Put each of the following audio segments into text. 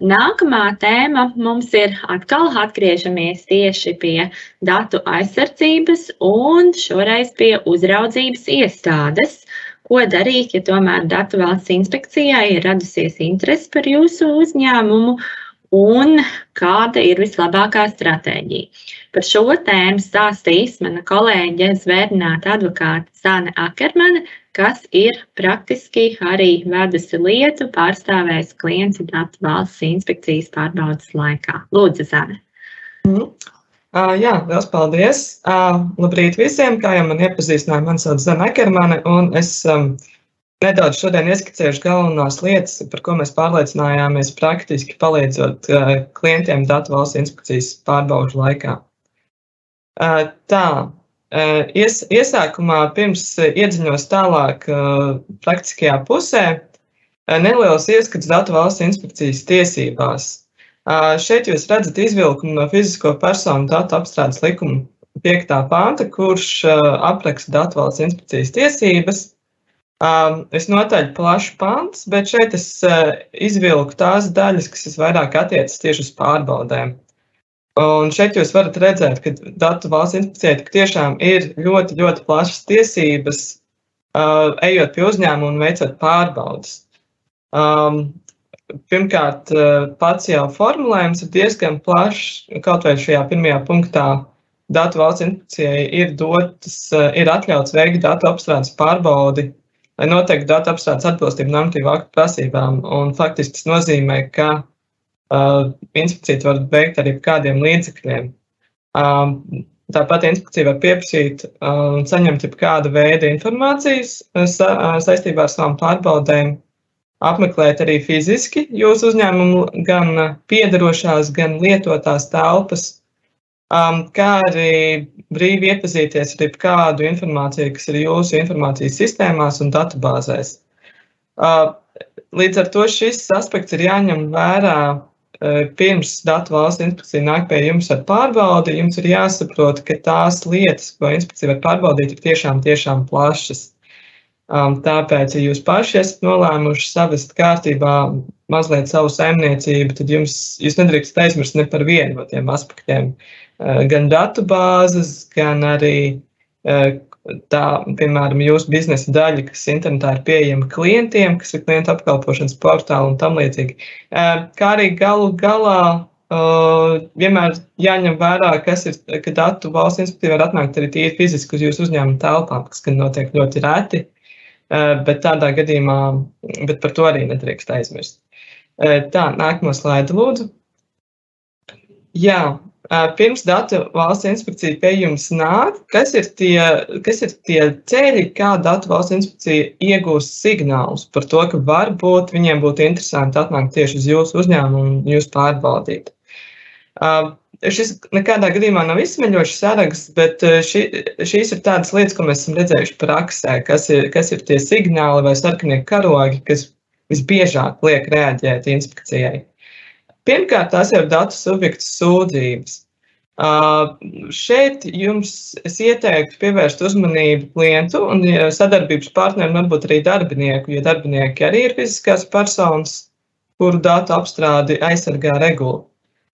nākamā tēma mums ir atkal atgriežamies tieši pie datu aizsardzības un šoreiz pie uzraudzības iestādes. Ko darīt, ja tomēr datu valsts inspekcijai ir radusies interese par jūsu uzņēmumu un kāda ir vislabākā stratēģija? Par šo tēmu stāstīs mana kolēģe Zvērnāta advokāte Sāne Akermane, kas ir praktiski arī vedusi lietu, pārstāvējis klientu datu valsts inspekcijas pārbaudas laikā. Lūdzu, Zane. Mm. Uh, jā, liels paldies. Uh, labrīt visiem, kā jau man iepazīstināja, man sauc Zana Ekermane, un es um, nedaudz šodien ieskicējuši galvenās lietas, par ko mēs pārliecinājāmies praktiski palīdzot uh, klientiem datu valsts inspekcijas pārbaužu laikā. Uh, tā, Ies, iesākumā, pirms iedziļinos tālāk praktiskajā pusē, neliels ieskats datu valsts inspekcijas tiesībās. Šeit jūs redzat izvilkumu no fizisko personu datu apstrādes likuma 5. panta, kurš apraksta datu valsts inspekcijas tiesības. Es notaļu plašu pants, bet šeit es izvilku tās daļas, kas vairāk attiecas tieši uz pārbaudēm. Un šeit jūs varat redzēt, ka datu valsts inspekcijai tiešām ir ļoti, ļoti plašas tiesības, uh, ejot pie uzņēmuma un veicot pārbaudas. Um, pirmkārt, uh, pats jau formulējums ir diezgan plašs, kaut vai šajā pirmajā punktā. Datu valsts inspekcijai ir dotas, uh, ir atļauts veikt datu apstrādes pārbaudi, lai noteikti datu apstrādes atbilstību normatīvu aktu prasībām. Un faktiski tas nozīmē, ka uh, inspekcija var veikt arī kādiem līdzekļiem. Um, tāpat inspekcija var pieprasīt un um, saņemt kādu veidu informācijas sa, saistībā ar savām pārbaudēm, apmeklēt arī fiziski jūsu uzņēmumu gan piedarošās, gan lietotās telpas, um, kā arī brīvi iepazīties ar kādu informāciju, kas ir jūsu informācijas sistēmās un datubāzēs. Uh, līdz ar to šis aspekts ir jāņem vērā Eh, pirms datu valsts inspekcija nāk pie jums ar pārbaudi, jums ir jāsaprot, ka tās lietas, ko inspekcija var pārbaudīt, ir tiešām, tiešām plašas. Um, tāpēc, ja jūs paši esat nolēmuši savest kārtībā mazliet savu saimniecību, tad jums, jūs nedrīkstat aizmirst ne par vienu no tiem aspektiem. Uh, gan datu bāzes, gan arī uh, tā, piemēram, jūsu biznesa daļa, kas internetā ir pieejama klientiem, kas ir klientu apkalpošanas portāli un tam līdzīgi. Kā arī galu galā vienmēr jāņem vērā, kas ir, ka datu valsts inspektīva var atnākt arī tīri fiziski uz jūsu uzņēmuma telpām, kas gan notiek ļoti reti, bet tādā gadījumā, bet par to arī nedrīkst aizmirst. Tā, nākamo slaidu lūdzu. Jā, Pirms datu valsts inspekcija pie jums nāk, kas ir tie, kas ir tie ceļi, kā datu valsts inspekcija iegūst signālus par to, ka varbūt viņiem būtu interesanti atnākt tieši uz jūsu uzņēmumu un jūs pārbaudīt. Šis nekādā gadījumā nav izsmeļošs saraksts, bet ši, šīs ir tādas lietas, ko mēs esam redzējuši praksē, kas ir, kas ir tie signāli vai sarkanie karogi, kas visbiežāk liek reaģēt inspekcijai. Pirmkārt, tās ir datu subjektu sūdzības. Uh, šeit jums ieteiktu pievērst uzmanību klientu un sadarbības partneriem, varbūt arī darbinieku, jo darbinieki arī ir fiziskās personas, kuru datu apstrādi aizsargā regula.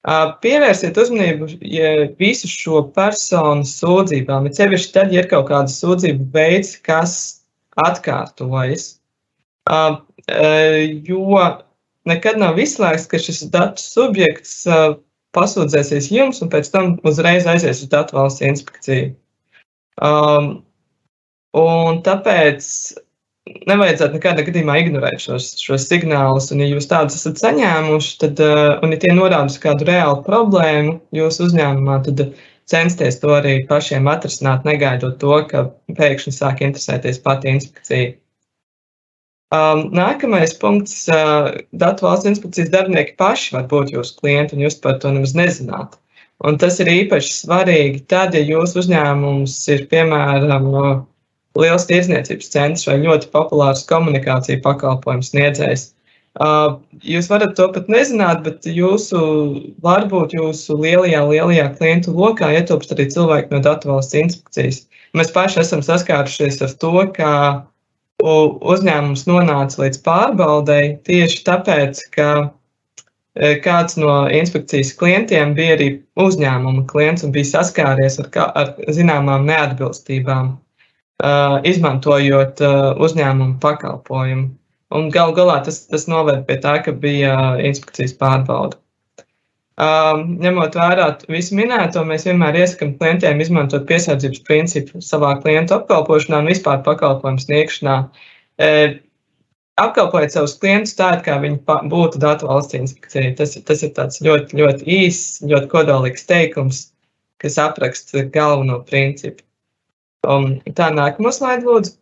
Pievērsiet uzmanību ja visu šo personu sūdzībām, bet sevišķi tad, ja ir kaut kāda sūdzība veids, kas atkārtojas. Jo nekad nav izslēgts, ka šis datu subjekts pasūdzēsies jums un pēc tam uzreiz aizies uz datu valsts inspekciju. Um, un tāpēc nevajadzētu nekādā gadījumā ignorēt šos, šos signālus. Un, ja jūs tādus esat saņēmuši, tad, uh, un ja tie norāda uz kādu reālu problēmu jūsu uzņēmumā, tad censties to arī pašiem atrisināt, negaidot to, ka pēkšņi sāk interesēties pati inspekcija. Um, nākamais punkts uh, - datu valsts inspekcijas darbinieki paši var būt jūsu klienti, un jūs par to nemaz nezināt. Un tas ir īpaši svarīgi tad, ja jūsu uzņēmums ir piemēram liels tirdzniecības centrs vai ļoti populārs komunikāciju pakalpojums sniedzējs. Jūs varat to pat nezināt, bet jūsu, varbūt jūsu lielajā, lielajā klientu lokā ietilpst arī cilvēki no datu valsts inspekcijas. Mēs paši esam saskārušies ar to, ka uzņēmums nonāca līdz pārbaudēji tieši tāpēc, ka kāds no inspekcijas klientiem bija arī uzņēmuma klients un bija saskāries ar, ar zināmām neatbilstībām, izmantojot uzņēmuma pakalpojumu. Un gal galā tas, tas noved pie tā, ka bija inspekcijas pārbauda. Um, ņemot vērā visu minēto, mēs vienmēr iesakām klientiem izmantot piesardzības principu savā klientu apkalpošanā un vispār pakalpojumu sniegšanā. E, apkalpojot savus klientus tā, kā viņi būtu datu valsts inspekcija. Tas, tas ir tāds ļoti, ļoti īss, ļoti kodolīgs teikums, kas apraksta galveno principu. Um, tā nākamā slaida, lūdzu.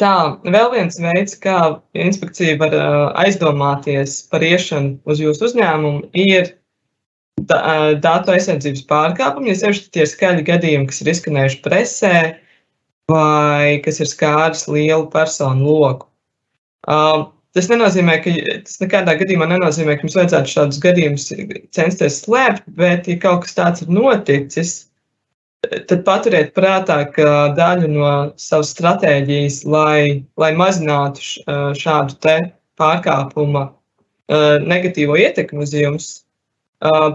Tā, vēl viens veids, kā inspekcija var aizdomāties par iešanu uz jūsu uzņēmumu, ir datu aizsardzības pārkāpumi. Ja sevišķi tie skaļi gadījumi, kas ir izskanējuši presē, vai kas ir skāris lielu personu loku. Tas nenozīmē, ka tas nekādā gadījumā nenozīmē, ka jums vajadzētu šādus gadījumus censties slēpt, bet, ja kaut kas tāds ir noticis, tad paturiet prātā, ka daļu no savas stratēģijas, lai, lai mazinātu šādu te pārkāpuma negatīvo ietekmi uz jums,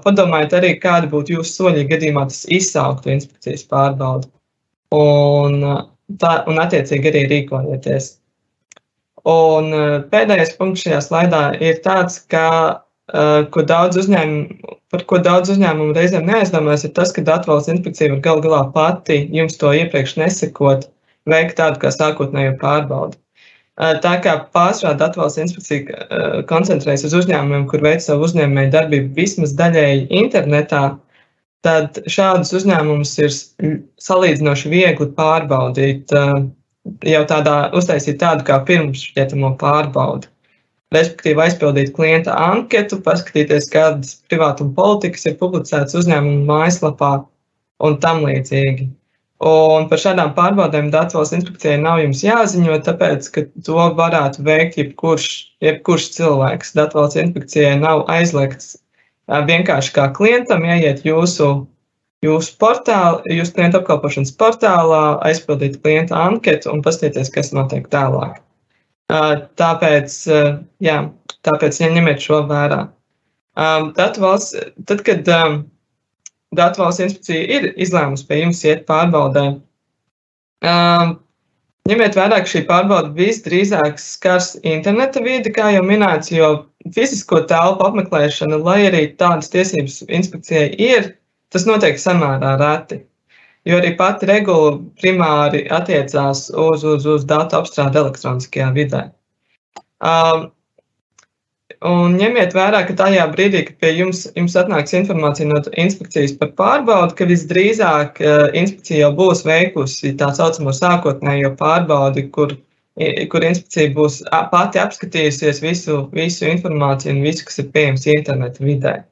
padomājiet arī, kādi būtu jūsu soļi gadījumā tas izsauktu inspekcijas pārbaudi. Un, tā, un attiecīgi arī rīkojieties. Un pēdējais punkts šajā slaidā ir tāds, ka ko daudz uzņēmumu, par ko daudz uzņēmumu reizēm neaizdomājas, ir tas, ka Datvalsts inspekcija var gal galā pati jums to iepriekš nesakot, veikt tādu kā sākotnējo pārbaudi. Eh, tā kā pārsvarā Datvalsts inspekcija eh, koncentrējas uz uzņēmumiem, kur veic savu uzņēmēju darbību vismaz daļēji internetā, tad šādus uzņēmumus ir salīdzinoši viegli pārbaudīt, jau tādā uztaisīt tādu kā pirmšķietamo pārbaudi respektīvi aizpildīt klienta anketu, paskatīties, kādas privātuma politikas ir publicētas uzņēmuma mājaslapā un tam līdzīgi. Un par šādām pārbaudēm Datvalsts inspekcijai nav jums jāziņo, tāpēc, ka to varētu veikt jebkurš, jebkurš cilvēks. Datvalsts inspekcijai nav aizliegts vienkārši kā klientam ieiet jūsu, jūsu portālu, jūsu klienta apkalpošanas portālā, aizpildīt klienta anketu un paskatīties, kas notiek tālāk. Tāpēc, jā, tāpēc ja ņemiet šo vērā. Datu valsts, tad, kad datu valsts inspekcija ir izlēmusi pie jums iet pārbaudē, ņemiet vērā, ka šī pārbauda visdrīzāk skars interneta vidi, kā jau minēts, jo fizisko telpu apmeklēšana, lai arī tādas tiesības inspekcijai ir, tas notiek samērā reti jo arī pati regula primāri attiecās uz, uz, uz datu apstrādi elektroniskajā vidē. Um, un ņemiet vērā, ka tajā brīdī, kad pie jums, jums atnāks informācija no inspekcijas par pārbaudi, ka visdrīzāk uh, inspekcija jau būs veikusi tā saucamo sākotnējo pārbaudi, kur, kur inspekcija būs pati apskatījusies visu, visu informāciju un visu, kas ir pieejams interneta vidē. Uh,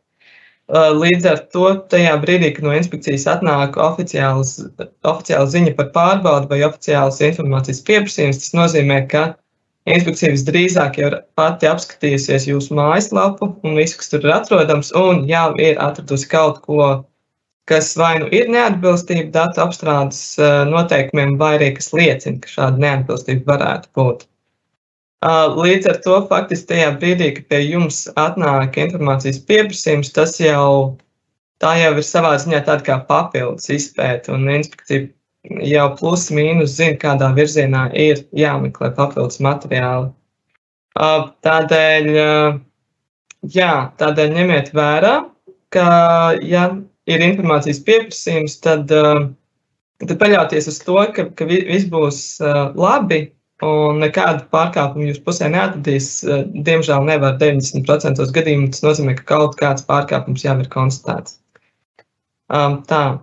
līdz ar to, tajā brīdī, kad no inspekcijas atnāk oficiāla ziņa par pārbaudi vai oficiāls informācijas pieprasījums, tas nozīmē, ka inspekcija visdrīzāk jau pati apskatījusies jūsu mājaslapu un visu, kas tur ir atrodams, un jau ir atradusi kaut ko, kas vai nu ir neatbilstība datu apstrādes uh, noteikumiem, vai arī kas liecina, ka šāda neatbilstība varētu būt. Līdz ar to faktiski tajā brīdī, kad pie jums atnāk informācijas pieprasījums, tas jau, jau ir savā ziņā tāda kā papildus izpēta, un inspekcija jau plus mīnus zina, kādā virzienā ir jāmeklē papildus materiāli. Tādēļ, jā, tādēļ ņemiet vērā, ka, ja ir informācijas pieprasījums, tad, tad paļauties uz to, ka, ka viss būs labi, un nekādu pārkāpumu jūs pusē neatradīs. Eh, diemžēl nevar 90% gadījumu. Tas nozīmē, ka kaut kāds pārkāpums jau ir konstatēts. Um, tā.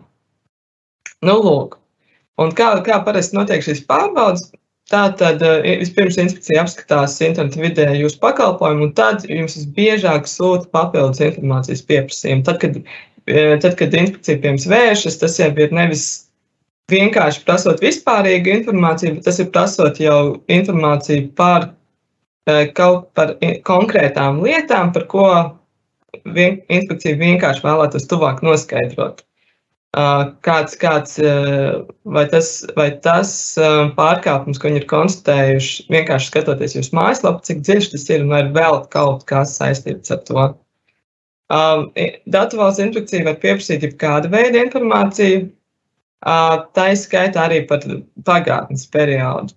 Nu, lūk. Un kā, kā parasti notiek šīs pārbaudas? Tā tad eh, vispirms inspekcija apskatās internetu vidē jūsu pakalpojumu, un tad jums visbiežāk sūta papildus informācijas pieprasījumu. Tad, kad, eh, tad, kad inspekcija pie jums vēršas, tas jau ir nevis vienkārši prasot vispārīgu informāciju, bet tas ir prasot jau informāciju par eh, kaut par konkrētām lietām, par ko vien, inspekcija vienkārši vēlētos tuvāk noskaidrot. kāds, kāds vai tas, vai tas pārkāpums, ko viņi ir konstatējuši, vienkārši skatoties jūsu mājaslapu, cik dziļš tas ir un vai ir vēl kaut kas saistīts ar to. Um, datu valsts inspekcija var pieprasīt jebkāda veida informāciju, tā izskaitā arī par pagātnes periodu.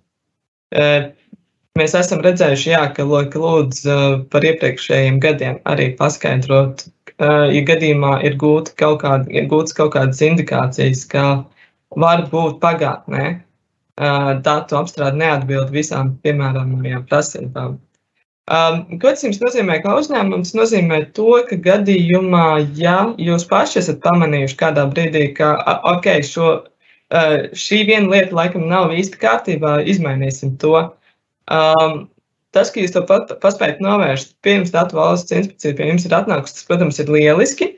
Mēs esam redzējuši, jā, ka lūdz uh, par iepriekšējiem gadiem arī paskaidrot, ja gadījumā ir gūta kaut kāda, ir gūtas kaut kādas indikācijas, ka var būt pagātnē datu apstrāde neatbild visām piemērojamajām prasībām. Tas jums nozīmē kā uzņēmums? Nozīmē to, ka gadījumā, ja jūs paši esat pamanījuši kādā brīdī, ka ok, šo, šī viena lieta laikam nav īsti kārtībā, izmainīsim to. Um, Tas, ka jūs to pat, paspējat novērst pirms datu valsts inspekcija pie jums ir atnākusi, tas, protams, ir lieliski.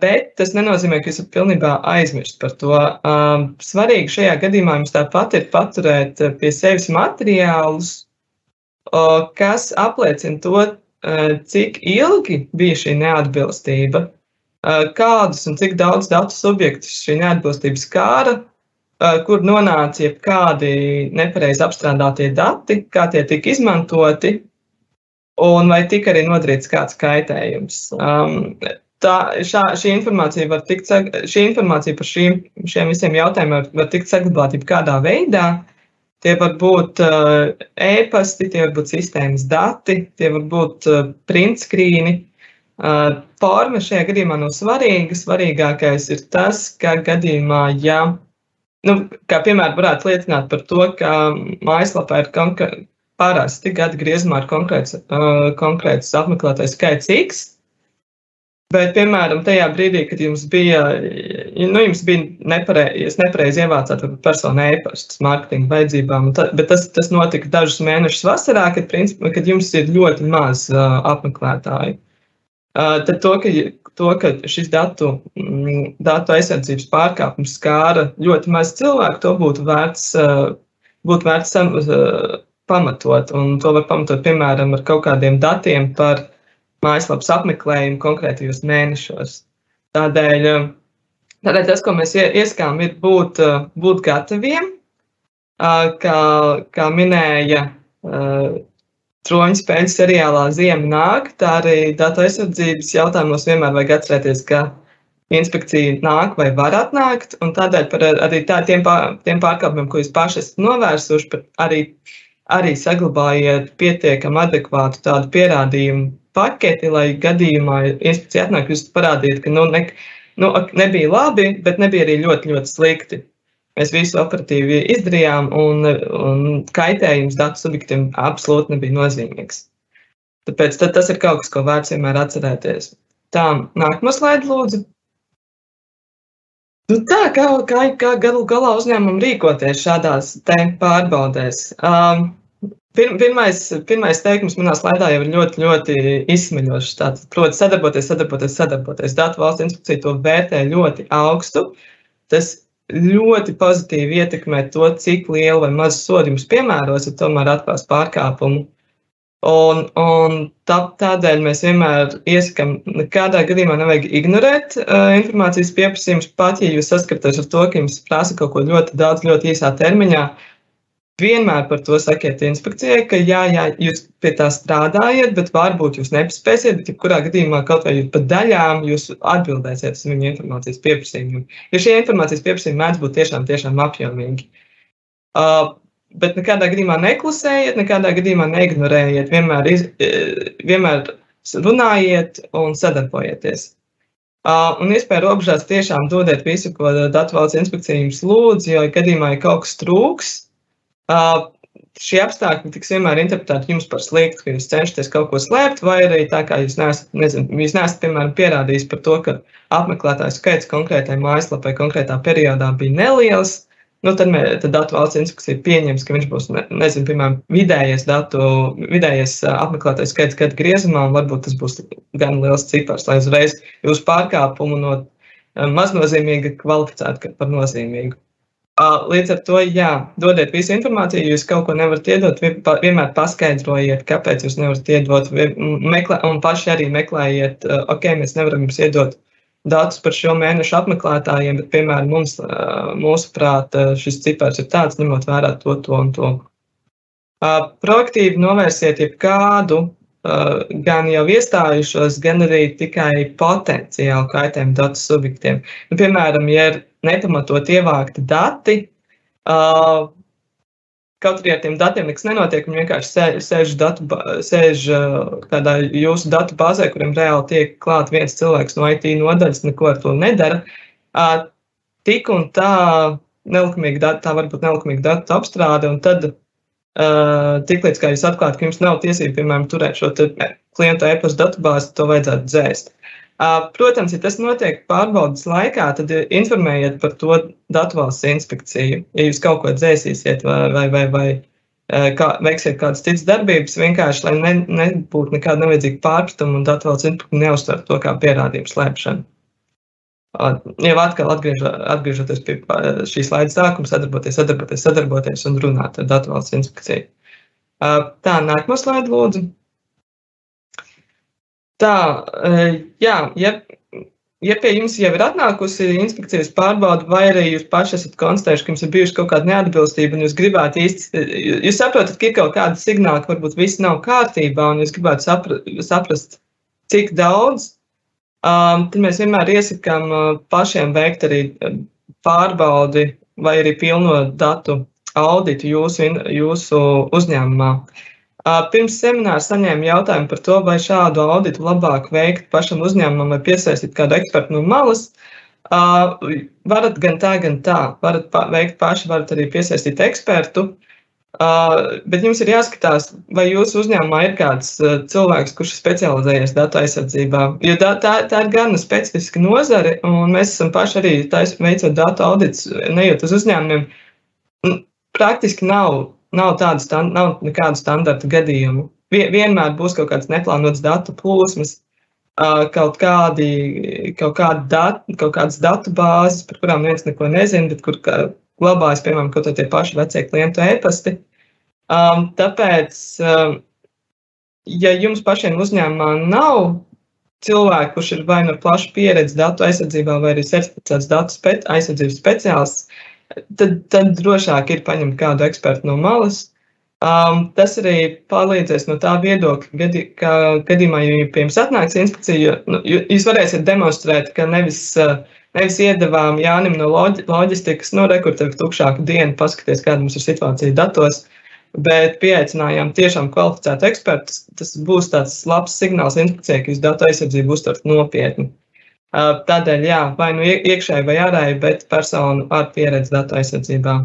Bet tas nenozīmē, ka jūs esat pilnībā aizmirst par to. Svarīgi šajā gadījumā jums tāpat ir paturēt pie sevis materiālus, kas apliecina to, cik ilgi bija šī neatbilstība, kādus un cik daudz datu subjektus šī neatbilstība skāra, kur nonāca jebkādi nepareizi apstrādātie dati, kā tie tika izmantoti, un vai tika arī nodarīts kāds kaitējums. Um, tā, šā, šī informācija var tikt, šī informācija par šīm, šiem visiem jautājumiem var, var tikt saglabāta jebkādā veidā. Tie var būt uh, e-pasti, tie var būt sistēmas dati, tie var būt uh, printskrīni. Uh, forma šajā gadījumā nav svarīga. Svarīgākais ir tas, ka gadījumā, ja nu, kā piemēram, varētu liecināt par to, ka mājaslapā ir parasti gada griezumā ir konkrēts, konkrēts apmeklētais skaits X. Bet, piemēram, tajā brīdī, kad jums bija, nu, jums bija nepareizi, nepareizi ievācāt personu e-pastus mārketinga vajadzībām, ta, bet tas, tas notika dažus mēnešus vasarā, kad, principā, kad jums ir ļoti maz uh, apmeklētāju. Uh, tad to, ka to, ka šis datu, mm, datu aizsardzības pārkāpums skāra ļoti maz cilvēku, to būtu vērts, eh, būtu vērts eh, pamatot. Un to var pamatot, piemēram, ar kaut kādiem datiem par mājaslapas apmeklējumu konkrētajos mēnešos. Tādēļ, eh, tādēļ tas, ko mēs ieskām, ir būt, būt gataviem, kā, kā minēja troņu spēļu seriālā Ziema nāk, tā arī datu aizsardzības jautājumos vienmēr vajag atcerēties, ka inspekcija nāk vai var atnākt, un tādēļ par arī tā, tiem, pār, tiem pārkāpumiem, ko jūs paši esat novērsuši, arī, arī saglabājiet pietiekami adekvātu tādu pierādījumu paketi, lai gadījumā inspekcija atnāk, jūs parādītu, ka nu, ne, nu, nebija labi, bet nebija arī ļoti, ļoti slikti. Mēs visu operatīvi izdarījām, un, un kaitējums datu subjektiem absolūti nebija nozīmīgs. Tāpēc tas ir kaut kas, ko vērts vienmēr atcerēties. Tā, nākamā slaida, lūdzu. Nu tā, kā, kā, kā galu galā uzņēmumam rīkoties šādās pārbaudēs? Um, pir, pirmais, pirmais teikums manā slaidā jau ir ļoti, ļoti izsmeļošs. Tātad, proti, sadarboties, sadarboties, sadarboties. Datu valsts inspekcija to vērtē ļoti augstu. Tas ļoti pozitīvi ietekmē to, cik lielu vai mazu sodu jums piemēros, ja tomēr atklās pārkāpumu. Un, un tā, tādēļ mēs vienmēr iesakām, nekādā gadījumā nevajag ignorēt uh, informācijas pieprasījumus, pat ja jūs saskatāties ar to, ka jums prasa kaut ko ļoti daudz, ļoti īsā termiņā. Uh, Vienmēr par to sakiet inspekcijai, ka jā, jā, jūs pie tā strādājat, bet varbūt jūs nepaspēsiet, bet jebkurā gadījumā kaut vai pa daļām jūs atbildēsiet uz viņu informācijas pieprasījumiem. Jo šie informācijas pieprasījumi mēdz būt tiešām, tiešām apjomīgi. Uh, bet nekādā gadījumā neklusējiet, nekādā gadījumā neignorējiet, vienmēr, iz, vienmēr runājiet un sadarbojieties. Uh, un iespēja robežās tiešām dodiet visu, ko datu valsts inspekcija jums lūdz, jo gadījumā, ja kaut kas trūks, Uh, šie apstākļi tiks vienmēr interpretēti jums par sliktu, ka jūs cenšaties kaut ko slēpt, vai arī tā kā jūs neesat, nezinu, jūs neesat piemēram, pierādījis par to, ka apmeklētāju skaits konkrētai mājaslapai konkrētā periodā bija neliels. Nu, tad, mē, tad datu valsts inspekcija pieņems, ka viņš būs, ne, nezinu, piemēram, vidējais datu, vidējais apmeklētāju skaits gadu griezumā, un varbūt tas būs gan liels cipars, lai uzreiz jūsu pārkāpumu no maznozīmīga kvalificētu par nozīmīgu. Līdz ar to, jā, dodiet visu informāciju, jūs kaut ko nevarat iedot, vienmēr paskaidrojiet, kāpēc jūs nevarat iedot, meklē, un paši arī meklējiet, ok, mēs nevaram jums iedot datus par šo mēnešu apmeklētājiem, bet, piemēram, mums, mūsuprāt, šis cipars ir tāds, ņemot vērā to, to un to. Proaktīvi novērsiet jebkādu gan jau iestājušos, gan arī tikai potenciāli kaitējumu datu subjektiem. Nu, piemēram, ja ir nepamatot ievākti dati, kaut arī ar tiem datiem nekas nenotiek, viņi vienkārši sēž, datu, sēž kādā jūsu datu bāzē, kuriem reāli tiek klāt viens cilvēks no IT nodaļas, neko ar to nedara. Tik un tā nelikumīga data, tā var būt nelikumīga datu apstrāde, un tad Tiklīdz jūs atklājat, ka jums nav tiesība, piemēram, turēt šo klienta e-pasta datubāzi, to vajadzētu dzēst. Protams, ja tas notiek pārbaudas laikā, tad informējiet par to datu valsts inspekciju. Ja jūs kaut ko dzēsīsiet vai, vai, vai, vai kā, veiksiet kādas citas darbības, vienkārši lai ne, nebūtu nekāda nevajadzīga pārpratuma un datu valsts inspekcija neuztver to kā pierādījumu slēpšanu. Jau atkal atgriežo, atgriežoties pie šī slaida sākuma, sadarboties, sadarboties, sadarboties un runāt ar datu valsts inspekciju. Tā, nākamā slaida lūdzu. Tā, jā, ja, ja pie jums jau ir atnākusi inspekcijas pārbauda, vai arī jūs paši esat konstatējuši, ka jums ir bijuši kaut kāda neatbilstība, un jūs gribētu īsti, jūs saprotat, ka ir kaut kāda signāla, ka varbūt viss nav kārtībā, un jūs gribētu sapra, saprast, cik daudz tad mēs vienmēr iesakām uh, pašiem veikt arī uh, pārbaudi vai arī pilno datu auditu jūsu, jūsu uzņēmumā. Uh, pirms semināra saņēmu jautājumu par to, vai šādu auditu labāk veikt pašam uzņēmumam vai piesaistīt kādu ekspertu no malas. Varat gan tā, gan tā. Varat veikt paši, varat arī piesaistīt ekspertu. Uh, bet jums ir jāskatās, vai jūsu uzņēmumā ir kāds uh, cilvēks, kurš ir specializējies datu aizsardzībā. Jo tā, tā, tā ir gan specifiska nozare, un mēs esam paši arī tais, veicot datu audits, nejot uz uzņēmumiem. Praktiski nav, nav, tādu stand, nav nekādu standarta gadījumu. Vienmēr būs kaut kāds neplānots datu plūsmas, uh, kaut, kādi, kaut, kādi dat, kaut kādas datu bāzes, par kurām neviens neko nezina, bet kur glabājas, piemēram, kaut tie paši vecie klientu e-pasti. Um, tāpēc, um, ja jums pašiem uzņēmumā nav cilvēku, kurš ir vai nu no plaša pieredze datu aizsardzībā, vai arī certificēts datu spe aizsardzības speciālists, tad, tad drošāk ir paņemt kādu ekspertu no malas. Um, tas arī palīdzēs no tā viedokļa, gadi, ka gadījumā, ja pie jums atnāks inspekcija, nu, jūs varēsiet demonstrēt, ka nevis uh, Nevis iedavām Jānim no loģistikas, no nu, rekurta ir tukšāka diena, paskaties, kāda mums ir situācija datos, bet pieaicinājām tiešām kvalificētu ekspertu. Tas būs tāds labs signāls inspekcijai, ka jūs datu aizsardzību uztverat nopietni. Tādēļ, jā, vai nu iekšēji vai ārēji, bet personu ar pieredzi datu aizsardzībā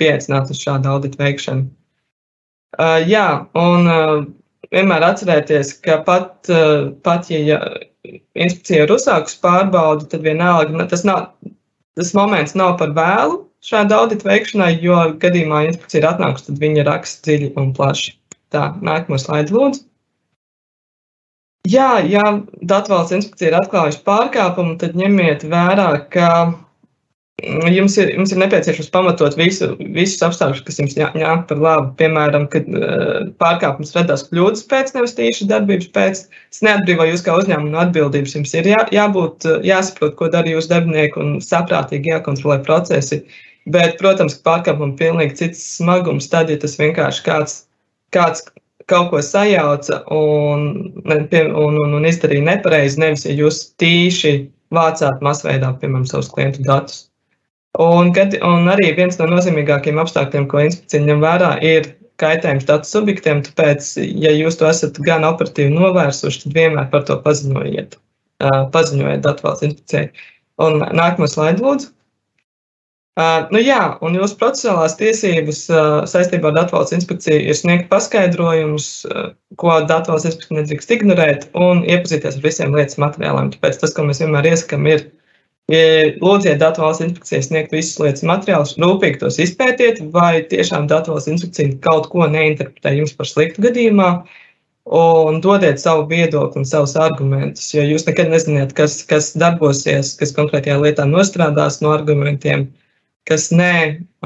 pieaicināt uz šādu auditu veikšanu. Jā, un vienmēr atcerēties, ka pat, pat ja inspekcija ir uzsākusi pārbaudi, tad vienalga tas, nav, tas moments nav par vēlu šāda audita veikšanai, jo gadījumā inspekcija ir atnākusi, tad viņa raksta dziļi un plaši. Tā, nākamo slaidu lūdzu. Jā, ja Datvalsts inspekcija ir atklājusi pārkāpumu, tad ņemiet vērā, ka Jums ir, jums ir nepieciešams pamatot visu, visus apstākļus, kas jums nāk par labu. Piemēram, kad uh, pārkāpums radās kļūdas pēc, nevis tīši darbības pēc. Tas neatbrīvo jūs kā uzņēmumu no atbildības. Jums ir jā, jābūt, jāsaprot, ko dara jūsu darbinieki un saprātīgi jākontrolē procesi. Bet, protams, ir pilnīgi cits smagums tad, ja tas vienkārši kāds, kāds kaut ko sajauca un, un, un, un izdarīja nepareizi, nevis ja jūs tīši vācāt masveidā, piemēram, savus klientu datus. Un, kad, un arī viens no nozīmīgākajiem apstākļiem, ko inspekcija ņem vērā, ir kaitējums datu subjektiem. Tāpēc, ja jūs to esat gan operatīvi novērsuši, tad vienmēr par to paziņojiet. Paziņojiet datu valsts inspekcijai. Un nākamā slaida, lūdzu. Uh, nu jā, un jūsu procesuālās tiesības uh, saistībā ar datu valsts inspekciju ir sniegt paskaidrojumus, uh, ko datu valsts inspekcija nedrīkst ignorēt, un iepazīties ar visiem lietas materiāliem. Tāpēc tas, ko mēs vienmēr iesakām, ir Lūdziet datu valsts inspekcijai sniegt visus lietas materiālus, rūpīgi tos izpētiet, vai tiešām datu valsts inspekcija kaut ko neinterpretē jums par sliktu gadījumā, un dodiet savu viedokli un savus argumentus, jo jūs nekad nezināt, kas, kas darbosies, kas konkrētajā lietā nostrādās no argumentiem, kas nē,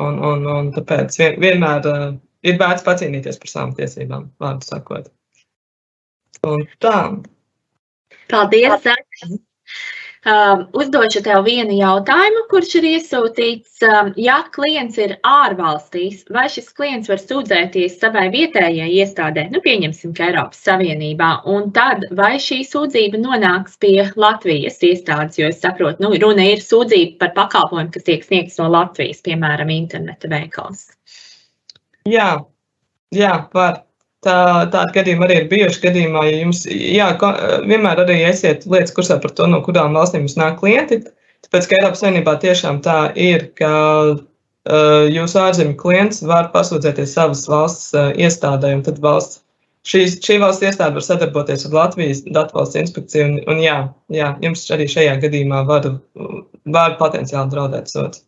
un, un, un tāpēc vien, vienmēr uh, ir vērts pacīnīties par savām tiesībām, vārdu sakot. Un tā. Paldies! Um, uzdošu tev vienu jautājumu, kurš ir iesūtīts. Um, ja klients ir ārvalstīs, vai šis klients var sūdzēties savai vietējai iestādē, nu, pieņemsim, ka Eiropas Savienībā, un tad vai šī sūdzība nonāks pie Latvijas iestādes, jo es saprotu, nu, runa ir sūdzība par pakalpojumu, kas tiek sniegts no Latvijas, piemēram, interneta veikals. Jā, jā, var. Tā, tādi gadījumi arī ir bijuši gadījumā, ja jums, jā, vienmēr arī esiet lietas kursā par to, no kurām valstīm jums nāk klienti. Tāpēc, ka Eiropas Savienībā tiešām tā ir, ka uh, jūsu ārzemju klients var pasūdzēties savas valsts uh, iestādē, un tad valsts, šī, šī valsts iestāde var sadarboties ar Latvijas datu valsts inspekciju, un, un jā, jā, jums arī šajā gadījumā var, var potenciāli draudēt sots.